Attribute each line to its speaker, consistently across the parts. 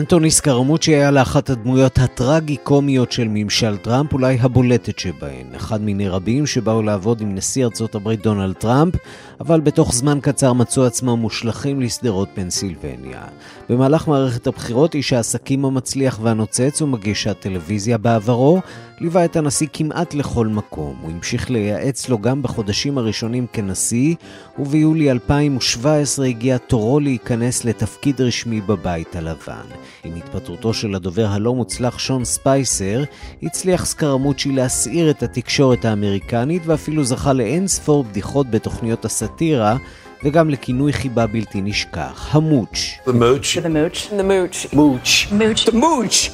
Speaker 1: אנטוני סקרמוצ'י היה לאחת הדמויות הטרגי-קומיות של ממשל טראמפ, אולי הבולטת שבהן. אחד מיני רבים שבאו לעבוד עם נשיא ארצות הברית דונלד טראמפ, אבל בתוך זמן קצר מצאו עצמם מושלכים לשדרות פנסילבניה. במהלך מערכת הבחירות איש העסקים המצליח והנוצץ ומגיש הטלוויזיה בעברו, ליווה את הנשיא כמעט לכל מקום. הוא המשיך לייעץ לו גם בחודשים הראשונים כנשיא, וביולי 2017 הגיע תורו להיכנס לתפקיד רשמי בבית הלבן. עם התפטרותו של הדובר הלא מוצלח שון ספייסר, הצליח סקרמוצ'י להסעיר את התקשורת האמריקנית ואפילו זכה לאין ספור בדיחות בתוכניות הסאטירה, וגם לכינוי חיבה בלתי נשכח, המוץ'.
Speaker 2: The mooch.
Speaker 3: The mooch.
Speaker 2: The mooch.
Speaker 3: Mooch. Mooch.
Speaker 2: The mooch.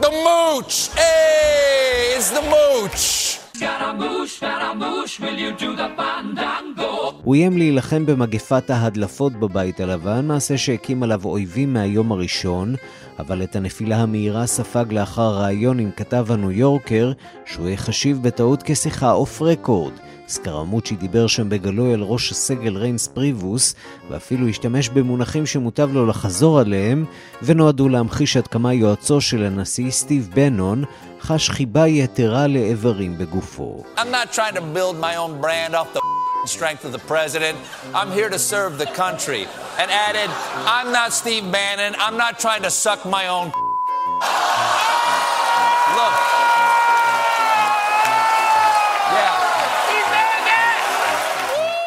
Speaker 2: The mooch. Hey, it's the mooch.
Speaker 1: הוא איים להילחם במגפת ההדלפות בבית הלבן, מעשה שהקים עליו אויבים מהיום הראשון, אבל את הנפילה המהירה ספג לאחר ראיון עם כתב הניו יורקר, שהוא החשיב בטעות כשיחה off record. סקרמוצ'י דיבר שם בגלוי על ראש הסגל ריינס פריבוס, ואפילו השתמש במונחים שמוטב לו לחזור עליהם, ונועדו להמחיש עד כמה יועצו של הנשיא סטיב בנון חש חיבה יתרה לאיברים בגופו.
Speaker 2: Added, Bannon.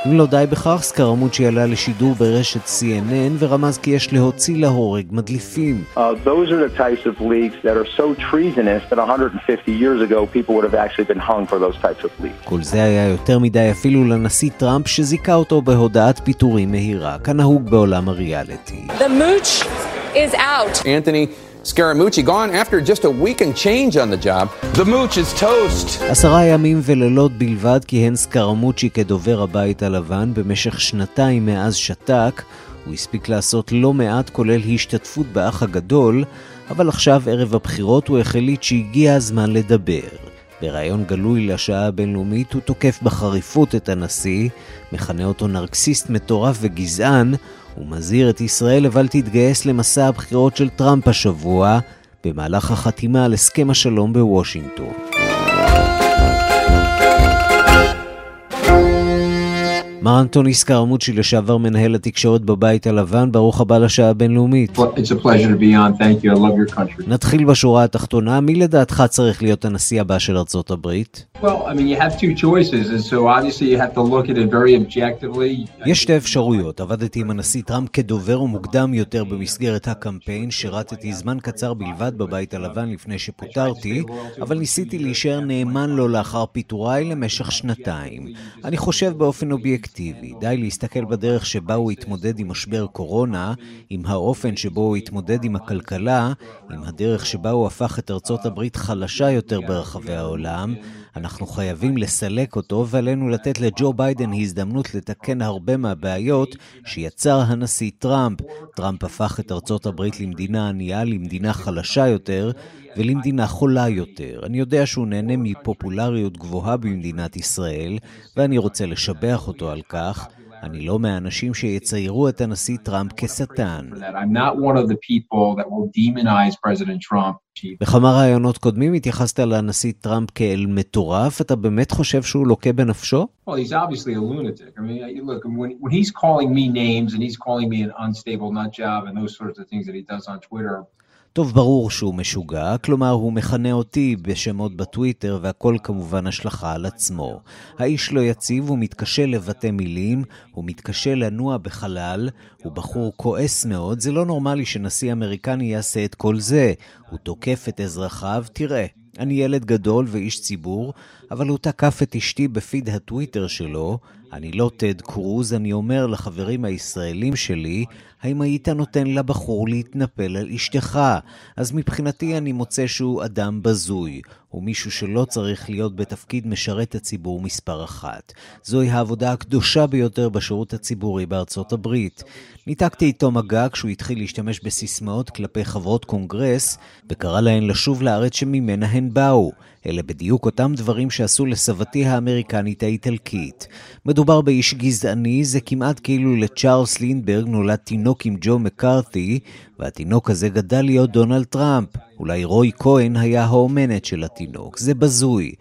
Speaker 1: אם לא די בכך, סקרמוצ'י עלה לשידור ברשת CNN ורמז כי יש להוציא להורג מדליפים.
Speaker 4: Uh, those are the types of leaks that are so treasonous that 150 years ago people would have actually been hung for those types of leaks.
Speaker 1: כל זה היה יותר mדי אפילו לנשיא טראמפ שזיכה אותו בהודעת פיטורים מהירה, כנהוג בעולם הריאליטי.
Speaker 3: The mooch is out.
Speaker 5: Anthony Scaramucci gone after just a week and change on the job.
Speaker 2: The mooch is toast.
Speaker 1: עשרה ימים ולילות בלבד כיהן סקרמוצ'י כדובר הבית הלבן במשך שנתיים מאז שתק. הוא הספיק לעשות לא מעט כולל השתתפות באח הגדול, אבל עכשיו ערב הבחירות הוא החליט שהגיע הזמן לדבר. בריאיון גלוי לשעה הבינלאומית הוא תוקף בחריפות את הנשיא, מכנה אותו נרקסיסט מטורף וגזען, ומזהיר את ישראל אבל תתגייס למסע הבחירות של טראמפ השבוע, במהלך החתימה על הסכם השלום בוושינגטון. מר אנטוני סקרמוצ'י, לשעבר מנהל התקשורת בבית הלבן, ברוך הבא לשעה הבינלאומית. נתחיל בשורה התחתונה, מי לדעתך צריך להיות הנשיא הבא של ארצות הברית?
Speaker 6: Well, I mean, choices, so.
Speaker 1: יש שתי אפשרויות, עבדתי עם הנשיא טראמפ כדובר ומוקדם יותר במסגרת הקמפיין, שירתתי זמן קצר בלבד בבית הלבן לפני שפוטרתי, אבל ניסיתי להישאר נאמן לו לאחר פיטוריי למשך שנתיים. אני חושב באופן אובייקטיבי, די להסתכל בדרך שבה הוא התמודד עם משבר קורונה, עם האופן שבו הוא התמודד עם הכלכלה, עם הדרך שבה הוא הפך את ארצות הברית חלשה יותר ברחבי העולם, אנחנו חייבים לסלק אותו ועלינו לתת לג'ו ביידן הזדמנות לתקן הרבה מהבעיות שיצר הנשיא טראמפ. טראמפ הפך את ארצות הברית למדינה ענייה, למדינה חלשה יותר ולמדינה חולה יותר. אני יודע שהוא נהנה מפופולריות גבוהה במדינת ישראל ואני רוצה לשבח אותו על כך. אני לא מהאנשים שיציירו את הנשיא טראמפ כשטן. בכמה ראיונות קודמים התייחסת לנשיא טראמפ כאל מטורף, אתה באמת חושב שהוא לוקה בנפשו? טוב, ברור שהוא משוגע, כלומר הוא מכנה אותי בשמות בטוויטר והכל כמובן השלכה על עצמו. האיש לא יציב, הוא מתקשה לבטא מילים, הוא מתקשה לנוע בחלל, הוא בחור כועס מאוד, זה לא נורמלי שנשיא אמריקני יעשה את כל זה. הוא תוקף את אזרחיו, תראה. אני ילד גדול ואיש ציבור, אבל הוא תקף את אשתי בפיד הטוויטר שלו. אני לא טד קרוז, אני אומר לחברים הישראלים שלי, האם היית נותן לבחור להתנפל על אשתך? אז מבחינתי אני מוצא שהוא אדם בזוי. הוא מישהו שלא צריך להיות בתפקיד משרת הציבור מספר אחת. זוהי העבודה הקדושה ביותר בשירות הציבורי בארצות הברית. ניתקתי איתו מגע כשהוא התחיל להשתמש בסיסמאות כלפי חברות קונגרס, וקרא להן לשוב לארץ שממנה הן באו. אלה בדיוק אותם דברים שעשו לסבתי האמריקנית האיטלקית. מדובר באיש גזעני, זה כמעט כאילו לצ'ארלס לינברג נולד תינוק עם ג'ו מקארתי, והתינוק הזה גדל להיות דונלד טראמפ. אולי רוי כהן היה האומנת של התינוק. זה בזוי.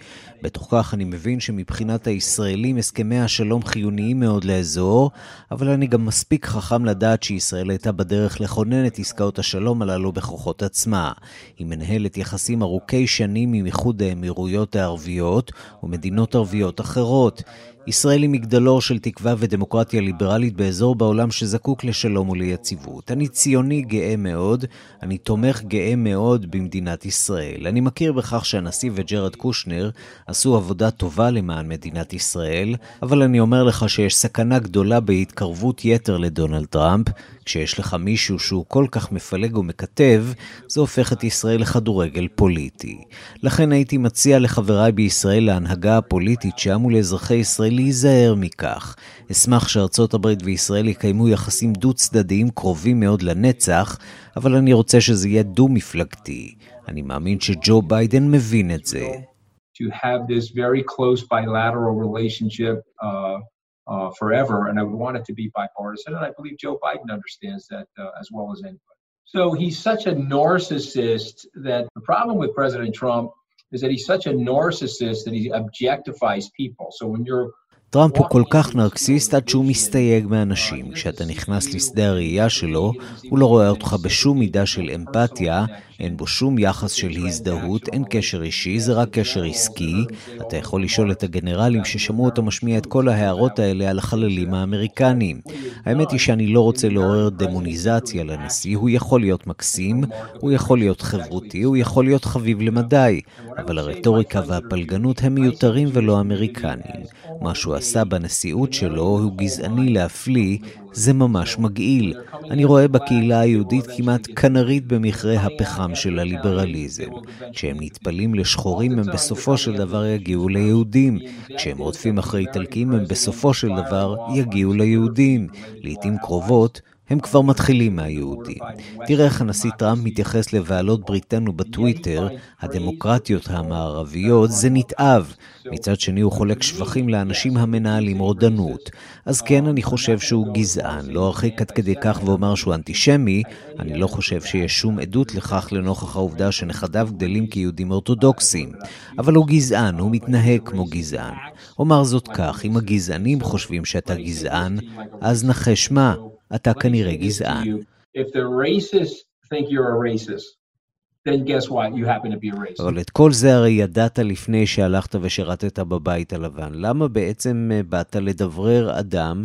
Speaker 1: בתוך כך אני מבין שמבחינת הישראלים הסכמי השלום חיוניים מאוד לאזור, אבל אני גם מספיק חכם לדעת שישראל הייתה בדרך לכונן את עסקאות השלום הללו בכוחות עצמה. היא מנהלת יחסים ארוכי שנים עם איחוד האמירויות הערביות ומדינות ערביות אחרות. ישראל היא מגדלור של תקווה ודמוקרטיה ליברלית באזור בעולם שזקוק לשלום וליציבות. אני ציוני גאה מאוד, אני תומך גאה מאוד במדינת ישראל. אני מכיר בכך שהנשיא וג'רד קושנר עשו עבודה טובה למען מדינת ישראל, אבל אני אומר לך שיש סכנה גדולה בהתקרבות יתר לדונלד טראמפ. כשיש לך מישהו שהוא כל כך מפלג ומקטב, זה הופך את ישראל לכדורגל פוליטי. לכן הייתי מציע לחבריי בישראל להנהגה הפוליטית שם ולאזרחי ישראל להיזהר מכך. אשמח שארצות הברית וישראל יקיימו יחסים דו-צדדיים קרובים מאוד לנצח, אבל אני רוצה שזה יהיה דו-מפלגתי. אני מאמין שג'ו ביידן מבין את זה.
Speaker 6: To have this very close bilateral relationship uh, uh, forever, and I would want it to be bipartisan, and I believe Joe Biden understands that uh, as well as anybody. So he's such a narcissist that the problem with President Trump is that he's such a narcissist that he objectifies people. So when you're
Speaker 1: טראמפ הוא כל כך נרקסיסט עד שהוא מסתייג מאנשים. כשאתה נכנס לשדה הראייה שלו, הוא לא רואה אותך בשום מידה של אמפתיה, אין בו שום יחס של הזדהות, אין קשר אישי, זה רק קשר עסקי. אתה יכול לשאול את הגנרלים ששמעו אותו משמיע את כל ההערות האלה על החללים האמריקניים. האמת היא שאני לא רוצה לעורר דמוניזציה לנשיא, הוא יכול להיות מקסים, הוא יכול להיות חברותי, הוא יכול להיות חביב למדי, אבל הרטוריקה והפלגנות הם מיותרים ולא אמריקניים. מה שהוא עשה בנשיאות שלו הוא גזעני להפליא, זה ממש מגעיל. אני רואה בקהילה היהודית כמעט כנרית במכרה הפחם של הליברליזם. כשהם נטפלים לשחורים הם בסופו של דבר יגיעו ליהודים. כשהם רודפים אחרי איטלקים הם בסופו של דבר יגיעו ליהודים. לעתים קרובות הם כבר מתחילים מהיהודים. תראה איך הנשיא טראמפ מתייחס לבעלות בריתנו בטוויטר, הדמוקרטיות המערביות, זה נתעב. מצד שני הוא חולק שבחים לאנשים המנהלים רודנות. אז כן, אני חושב שהוא גזען. לא ארחיק עד כדי כך ואומר שהוא אנטישמי, אני לא חושב שיש שום עדות לכך לנוכח העובדה שנכדיו גדלים כיהודים אורתודוקסים. אבל הוא גזען, הוא מתנהג כמו גזען. אומר זאת כך, אם הגזענים חושבים שאתה גזען, אז נחש מה, אתה כנראה גזען. אבל את כל זה הרי ידעת לפני שהלכת ושירתת בבית הלבן. למה בעצם באת לדברר אדם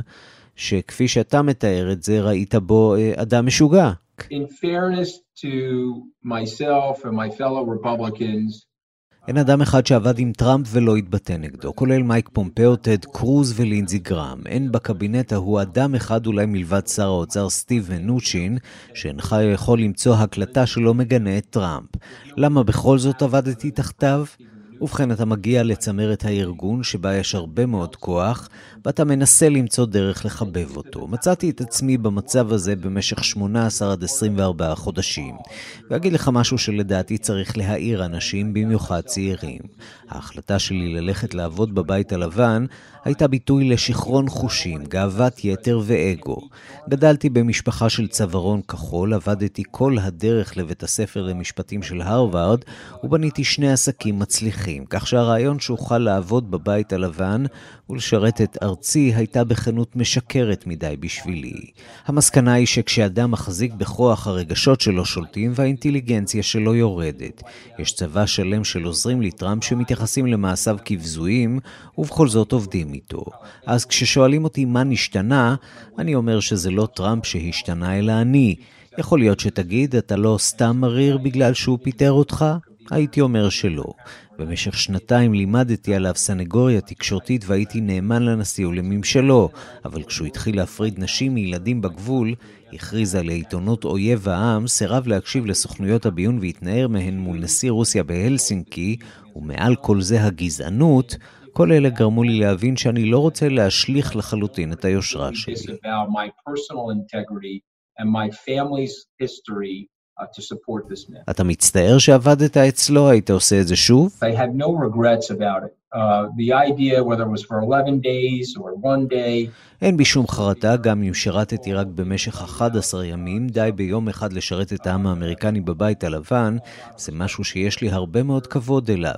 Speaker 1: שכפי שאתה מתאר את זה, ראית בו אדם משוגע? In fairness to myself and my fellow Republicans, אין אדם אחד שעבד עם טראמפ ולא התבטא נגדו, כולל מייק פומפאו, טד קרוז ולינזי גרם. אין בקבינט ההוא אדם אחד אולי מלבד שר האוצר סטיב מנוצ'ין, שאינך יכול למצוא הקלטה שלא מגנה את טראמפ. למה בכל זאת עבדתי תחתיו? ובכן, אתה מגיע לצמרת הארגון, שבה יש הרבה מאוד כוח, ואתה מנסה למצוא דרך לחבב אותו. מצאתי את עצמי במצב הזה במשך 18 עד 24 חודשים. ואגיד לך משהו שלדעתי צריך להעיר אנשים, במיוחד צעירים. ההחלטה שלי ללכת לעבוד בבית הלבן הייתה ביטוי לשיכרון חושים, גאוות יתר ואגו. גדלתי במשפחה של צווארון כחול, עבדתי כל הדרך לבית הספר למשפטים של הרווארד, ובניתי שני עסקים מצליחים, כך שהרעיון שאוכל לעבוד בבית הלבן ולשרת את ארצי הייתה בכנות משקרת מדי בשבילי. המסקנה היא שכשאדם מחזיק בכוח הרגשות שלו שולטים והאינטליגנציה שלו יורדת. יש צבא שלם של עוזרים לטראמפ שמתייחסים למעשיו כבזויים, ובכל זאת עובדים איתו. אז כששואלים אותי מה נשתנה, אני אומר שזה לא טראמפ שהשתנה, אלא אני. יכול להיות שתגיד, אתה לא סתם מריר בגלל שהוא פיטר אותך? הייתי אומר שלא. במשך שנתיים לימדתי עליו סנגוריה תקשורתית והייתי נאמן לנשיא ולממשלו, אבל כשהוא התחיל להפריד נשים מילדים בגבול, הכריז על עיתונות אויב העם, סירב להקשיב לסוכנויות הביון והתנער מהן מול נשיא רוסיה בהלסינקי, ומעל כל זה הגזענות, כל אלה גרמו לי להבין שאני לא רוצה להשליך לחלוטין את היושרה שלי.
Speaker 6: uh.
Speaker 1: אתה מצטער שעבדת אצלו? היית עושה את זה שוב?
Speaker 6: I had no regrets about it. Uh, the idea, whether it was for 11 days or one day,
Speaker 1: אין בי שום חרטה, גם אם שירתתי רק במשך 11 ימים, די ביום אחד לשרת את העם האמריקני בבית הלבן, זה משהו שיש לי הרבה מאוד כבוד אליו.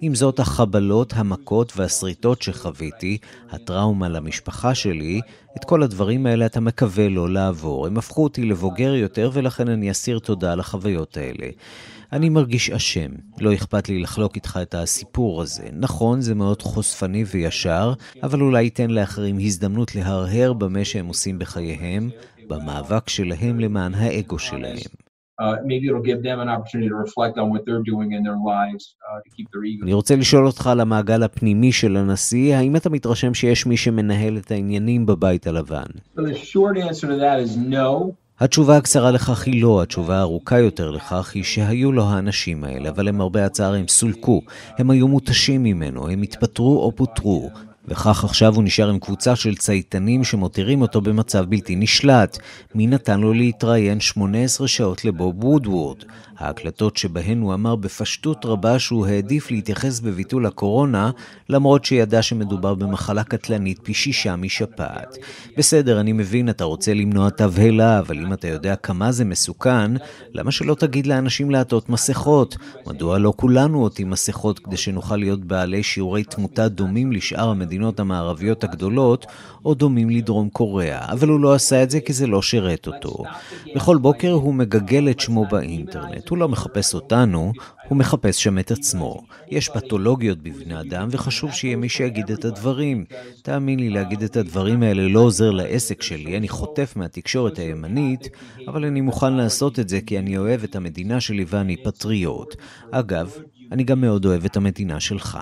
Speaker 1: עם זאת, החבלות, המכות והשריטות שחוויתי, הטראומה למשפחה שלי, את כל הדברים האלה אתה מקווה לא לעבור. הם הפכו אותי לבוגר יותר, ולכן אני אסיר תודה על החוויות האלה. אני מרגיש אשם, לא אכפת לי לחלוק איתך את הסיפור הזה. נכון, זה מאוד חושפני וישר, אבל אולי ייתן לאחרים הזדמנות להרהר במה שהם עושים בחייהם, במאבק שלהם למען האגו שלהם.
Speaker 6: uh, uh.
Speaker 1: אני רוצה לשאול אותך על המעגל הפנימי של הנשיא, האם אתה מתרשם שיש מי שמנהל את העניינים בבית הלבן?
Speaker 6: So
Speaker 1: התשובה הקצרה לכך היא לא, התשובה הארוכה יותר לכך היא שהיו לו האנשים האלה, אבל למרבה הצער הם סולקו, הם היו מותשים ממנו, הם התפטרו או פוטרו. וכך עכשיו הוא נשאר עם קבוצה של צייתנים שמותירים אותו במצב בלתי נשלט. מי נתן לו להתראיין 18 שעות לבוב וודוורד? ההקלטות שבהן הוא אמר בפשטות רבה שהוא העדיף להתייחס בביטול הקורונה, למרות שידע שמדובר במחלה קטלנית פי שישה משפעת. בסדר, אני מבין, אתה רוצה למנוע תבהלה, אבל אם אתה יודע כמה זה מסוכן, למה שלא תגיד לאנשים לעטות מסכות? מדוע לא כולנו עוטים מסכות כדי שנוכל להיות בעלי שיעורי תמותה דומים לשאר המדינות המערביות הגדולות, או דומים לדרום קוריאה? אבל הוא לא עשה את זה כי זה לא שירת אותו. בכל בוקר הוא מגגל את שמו באינטרנט. הוא לא מחפש אותנו, הוא מחפש שם את עצמו. יש פתולוגיות בבני אדם, וחשוב שיהיה מי שיגיד את הדברים. תאמין לי, להגיד את הדברים האלה לא עוזר לעסק שלי, אני חוטף מהתקשורת הימנית, אבל אני מוכן לעשות את זה כי אני אוהב את המדינה שלי ואני פטריוט. אגב, אני גם מאוד אוהב את המדינה שלך.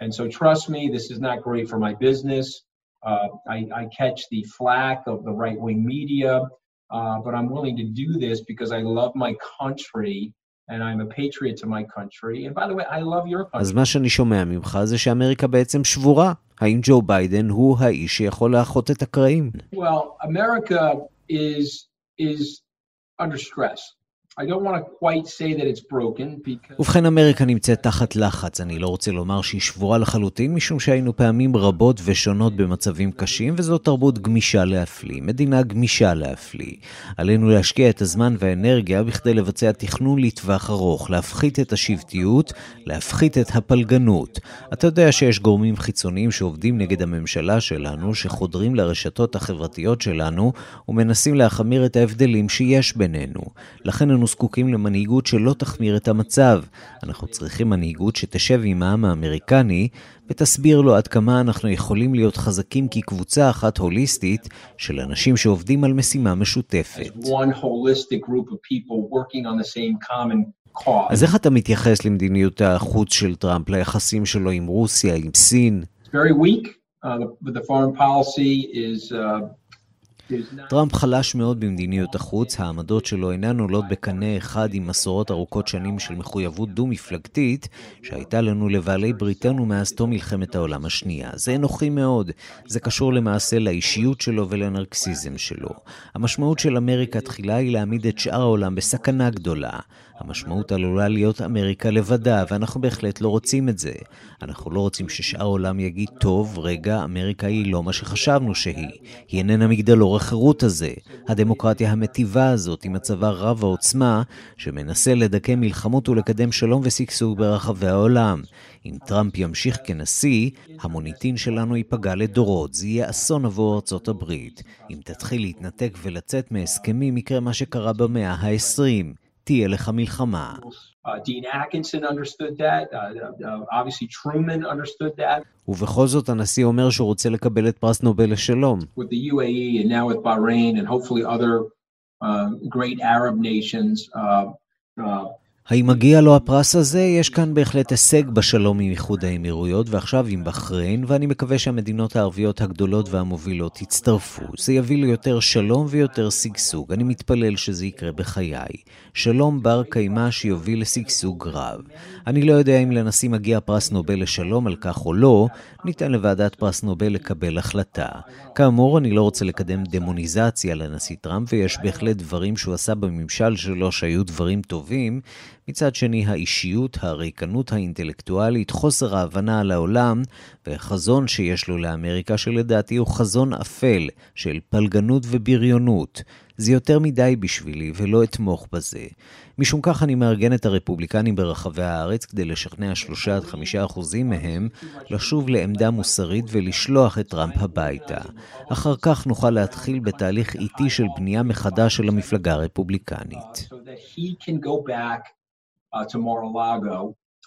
Speaker 6: And so trust me, this is not great for my business. Uh, I, I catch the flack of the right wing media, uh, but I'm willing to do this because I love my country and I'm a patriot to my country. And by the way, I love your
Speaker 1: אז
Speaker 6: country.
Speaker 1: מה שאני שומע ממך זה שאמריקה בעצם שבורה. האם ג'ו ביידן הוא האיש שיכול לאחות את הקרעים?
Speaker 6: Well, America is is under stress.
Speaker 1: ובכן, אמריקה נמצאת תחת לחץ. אני לא רוצה לומר שהיא שבורה לחלוטין, משום שהיינו פעמים רבות ושונות במצבים קשים, וזו תרבות גמישה להפליא, מדינה גמישה להפליא. עלינו להשקיע את הזמן והאנרגיה בכדי לבצע תכנון לטווח ארוך, להפחית את השבטיות, להפחית את הפלגנות. אתה יודע שיש גורמים חיצוניים שעובדים נגד הממשלה שלנו, שחודרים לרשתות החברתיות שלנו, ומנסים להחמיר את ההבדלים שיש בינינו. לכן אנו זקוקים למנהיגות שלא תחמיר את המצב. אנחנו צריכים מנהיגות שתשב עם העם האמריקני ותסביר לו עד כמה אנחנו יכולים להיות חזקים כקבוצה אחת הוליסטית של אנשים שעובדים על משימה משותפת. אז איך אתה מתייחס למדיניות החוץ של טראמפ, ליחסים שלו עם רוסיה, עם סין?
Speaker 6: It's very weak. Uh, the, the foreign policy is uh.
Speaker 1: טראמפ חלש מאוד במדיניות החוץ, העמדות שלו אינן עולות בקנה אחד עם מסורות ארוכות שנים של מחויבות דו-מפלגתית שהייתה לנו לבעלי בריתנו מאז תום מלחמת העולם השנייה. זה אנוכי מאוד, זה קשור למעשה לאישיות שלו ולנרקסיזם שלו. המשמעות של אמריקה תחילה היא להעמיד את שאר העולם בסכנה גדולה. המשמעות עלולה להיות אמריקה לבדה, ואנחנו בהחלט לא רוצים את זה. אנחנו לא רוצים ששאר העולם יגיד, טוב, רגע, אמריקה היא לא מה שחשבנו שהיא. היא איננה מגדלור החירות הזה, הדמוקרטיה המטיבה הזאת עם הצבא רב העוצמה, שמנסה לדכא מלחמות ולקדם שלום ושגשוג ברחבי העולם. אם טראמפ ימשיך כנשיא, המוניטין שלנו ייפגע לדורות, זה יהיה אסון עבור ארצות הברית. אם תתחיל להתנתק ולצאת מהסכמים, יקרה מה שקרה במאה ה-20. תהיה לך מלחמה.
Speaker 6: Uh, Dean Atkinson understood that. Uh, uh, obviously, Truman understood that
Speaker 1: ובכל זאת הנשיא אומר שהוא רוצה לקבל את פרס נובל לשלום.
Speaker 6: with the UAE and now with Bahrain and hopefully other uh,
Speaker 1: האם מגיע לו הפרס הזה? יש כאן בהחלט הישג בשלום עם איחוד האמירויות, ועכשיו עם בחריין, ואני מקווה שהמדינות הערביות הגדולות והמובילות יצטרפו. זה יביא ליותר שלום ויותר שגשוג. אני מתפלל שזה יקרה בחיי. שלום בר קיימא שיוביל לשגשוג רב. אני לא יודע אם לנשיא מגיע פרס נובל לשלום על כך או לא, ניתן לוועדת פרס נובל לקבל החלטה. כאמור, אני לא רוצה לקדם דמוניזציה לנשיא טראמפ, ויש בהחלט דברים שהוא עשה בממשל שלו שהיו דברים טובים. מצד שני, האישיות, הריקנות האינטלקטואלית, חוסר ההבנה על העולם והחזון שיש לו לאמריקה, שלדעתי הוא חזון אפל של פלגנות ובריונות. זה יותר מדי בשבילי ולא אתמוך בזה. משום כך אני מארגן את הרפובליקנים ברחבי הארץ כדי לשכנע שלושה עד חמישה אחוזים מהם לשוב לעמדה מוסרית ולשלוח את טראמפ הביתה. אחר כך נוכל להתחיל בתהליך איטי של בנייה מחדש של המפלגה הרפובליקנית.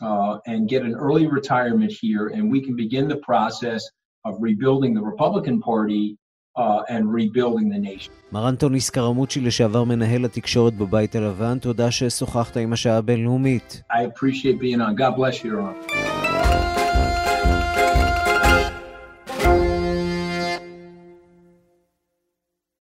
Speaker 6: Uh, and get an early retirement here, and we can begin the process of rebuilding the Republican Party uh, and rebuilding the nation.
Speaker 1: מר אנטוני סקרמוצ'י, לשעבר מנהל התקשורת בבית הלבן, תודה ששוחחת עם השעה הבינלאומית.
Speaker 6: I appreciate being on. God bless you, Ron.